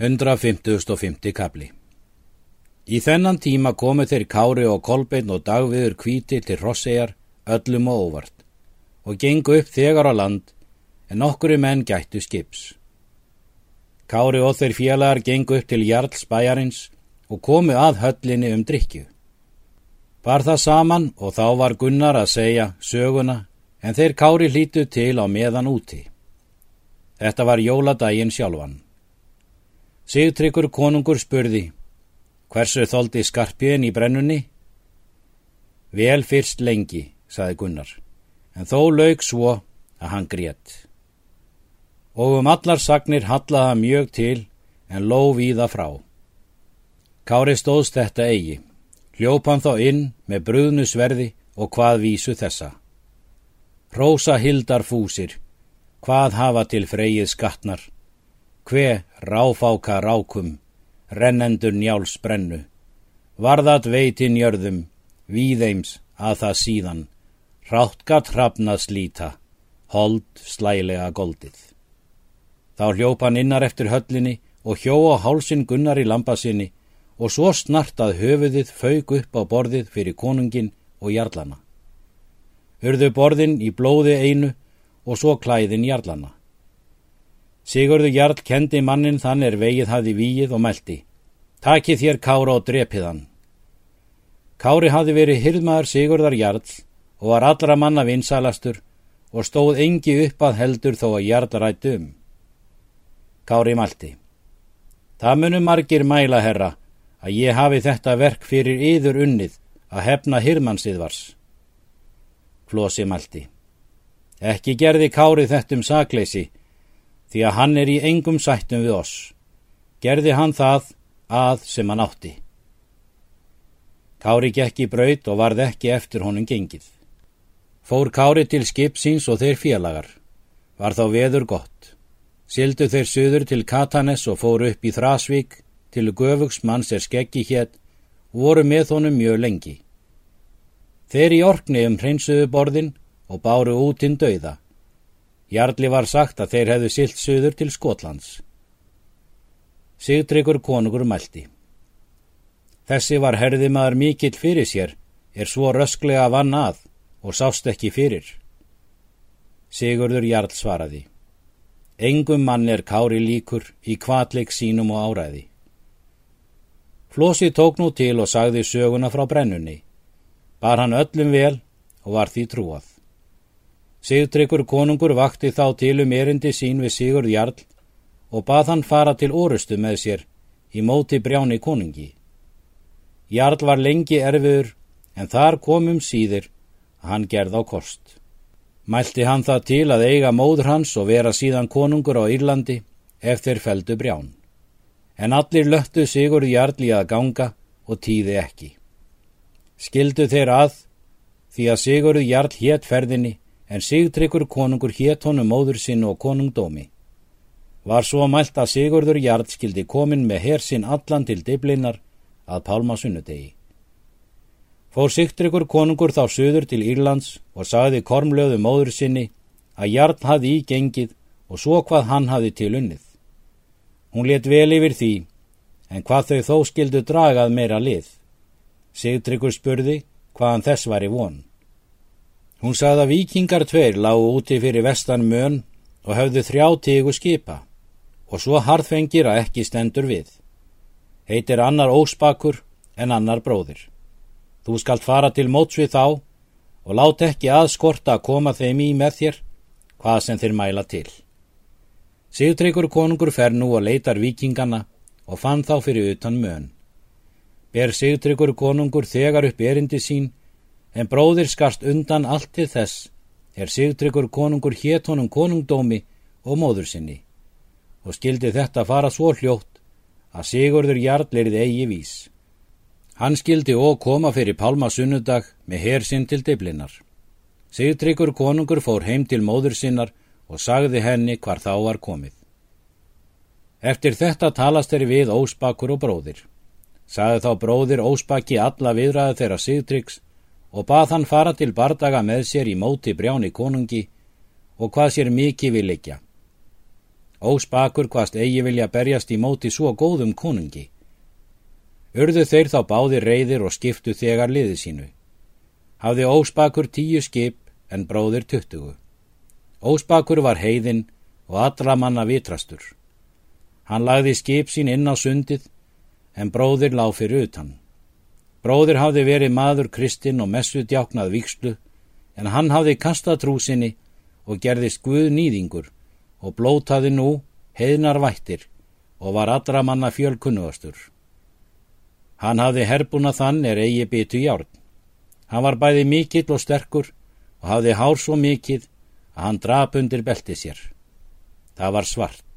150. kapli Í þennan tíma komu þeir Kári og Kolbeinn og Dagviður kvíti til Rossegar öllum og óvart og gengu upp þegar á land en okkuru menn gættu skips. Kári og þeir félagar gengu upp til Jarls bæjarins og komu að höllinni um drikju. Var það saman og þá var Gunnar að segja söguna en þeir Kári hlítu til á meðan úti. Þetta var jóladaginn sjálfan. Sigtryggur konungur spurði, hversu þóldi skarpjön í brennunni? Vel fyrst lengi, saði Gunnar, en þó laug svo að hann grétt. Og um allar sagnir hallaða mjög til en lóf í það frá. Kári stóðst þetta eigi, hljópan þá inn með brúðnu sverði og hvað vísu þessa. Rósa hildar fúsir, hvað hafa til freyið skattnar, hve ráfáka rákum, rennendur njáls brennu, varðat veitin jörðum, víðeims að það síðan, ráttgat hrafnað slíta, hold slælega goldið. Þá hljópan innar eftir höllinni og hjó á hálsin gunnar í lambasinni og svo snartað höfuðið fauk upp á borðið fyrir konungin og jarlana. Hörðu borðin í blóði einu og svo klæðin jarlana. Sigurðu Jarl kendi mannin þann er vegið hafði víið og meldi. Taki þér Kára og drepið hann. Kári hafði verið hyrðmaður Sigurðar Jarl og var allra manna vinsalastur og stóð engi upp að heldur þó að Jarl rætti um. Kári malti. Það munum margir mæla, herra, að ég hafi þetta verk fyrir yður unnið að hefna hyrmansiðvars. Flósi malti. Ekki gerði Kári þetta um sakleysi, því að hann er í engum sættum við oss. Gerði hann það að sem hann átti. Kári gekk í braut og varð ekki eftir honum gengið. Fór Kári til skipsins og þeir félagar. Var þá veður gott. Sildu þeir söður til Katanes og fóru upp í Þrasvík til göfugsmanns er skeggi hétt og voru með honum mjög lengi. Þeir í orkni um hreinsuðu borðin og báru útinn dauða. Jarli var sagt að þeir hefðu silt söður til Skotlands. Sigtryggur konungur mælti. Þessi var herðimaður mikill fyrir sér, er svo rösklega vann að og sást ekki fyrir. Sigurður Jarl svaraði. Engum mann er kári líkur í kvatleik sínum og áræði. Flósi tók nú til og sagði söguna frá brennunni. Bar hann öllum vel og var því trúað. Sigtryggur konungur vakti þá til um erindi sín við Sigurd Jarl og bað hann fara til orustu með sér í móti brjáni konungi. Jarl var lengi erfiður en þar komum síðir að hann gerð á kost. Mælti hann það til að eiga móður hans og vera síðan konungur á Írlandi ef þeir feldu brján. En allir löttu Sigurd Jarl í að ganga og tíði ekki. Skildu þeir að því að Sigurd Jarl hétt ferðinni en Sigtryggur konungur hétt honum móður sinn og konungdómi. Var svo mælt að Sigurður Jarl skildi komin með hersinn allan til diblinnar að pálma sunnudegi. Fór Sigtryggur konungur þá söður til Írlands og sagði kormlöðu móður sinni að Jarl hafði í gengið og svo hvað hann hafði til unnið. Hún let vel yfir því, en hvað þau þó skildu dragað meira lið. Sigtryggur spurði hvaðan þess var í von. Hún sagði að vikingar tveir lágu úti fyrir vestan mön og höfðu þrjá tígu skipa og svo harðfengir að ekki stendur við. Heitir annar óspakur en annar bróðir. Þú skalt fara til móts við þá og lát ekki aðskorta að koma þeim í með þér hvað sem þeir mæla til. Sigtryggur konungur fer nú og leitar vikingana og fann þá fyrir utan mön. Ber Sigtryggur konungur þegar upp erindi sín en bróðir skast undan allt til þess er Sigtryggur konungur hétt honum konungdómi og móður sinni og skildi þetta fara svo hljótt að Sigurður Jarl erið eigi vís. Hann skildi og koma fyrir Pálma sunnudag með hersinn til diblinnar. Sigtryggur konungur fór heim til móður sinnar og sagði henni hvar þá var komið. Eftir þetta talast þeirri við óspakur og bróðir. Sagði þá bróðir óspaki alla viðræði þeirra Sigtryggs og bað hann fara til bardaga með sér í móti brjáni konungi og hvað sér mikið vil leikja. Óspakur hvaðst eigi vilja berjast í móti svo góðum konungi. Urðu þeir þá báði reyðir og skiptu þegar liði sínu. Hafði Óspakur tíu skip en bróðir tuttugu. Óspakur var heiðin og allra manna vitrastur. Hann lagði skip sín inn á sundið en bróðir lág fyrir utan. Bróðir hafði verið maður kristinn og messu djáknað vikslu en hann hafði kastað trúsinni og gerðist guð nýðingur og blótaði nú heiðnar vættir og var allra manna fjölkunnugastur. Hann hafði herbúna þann er eigi byttu járn. Hann var bæði mikill og sterkur og hafði hár svo mikill að hann drap undir belti sér. Það var svart.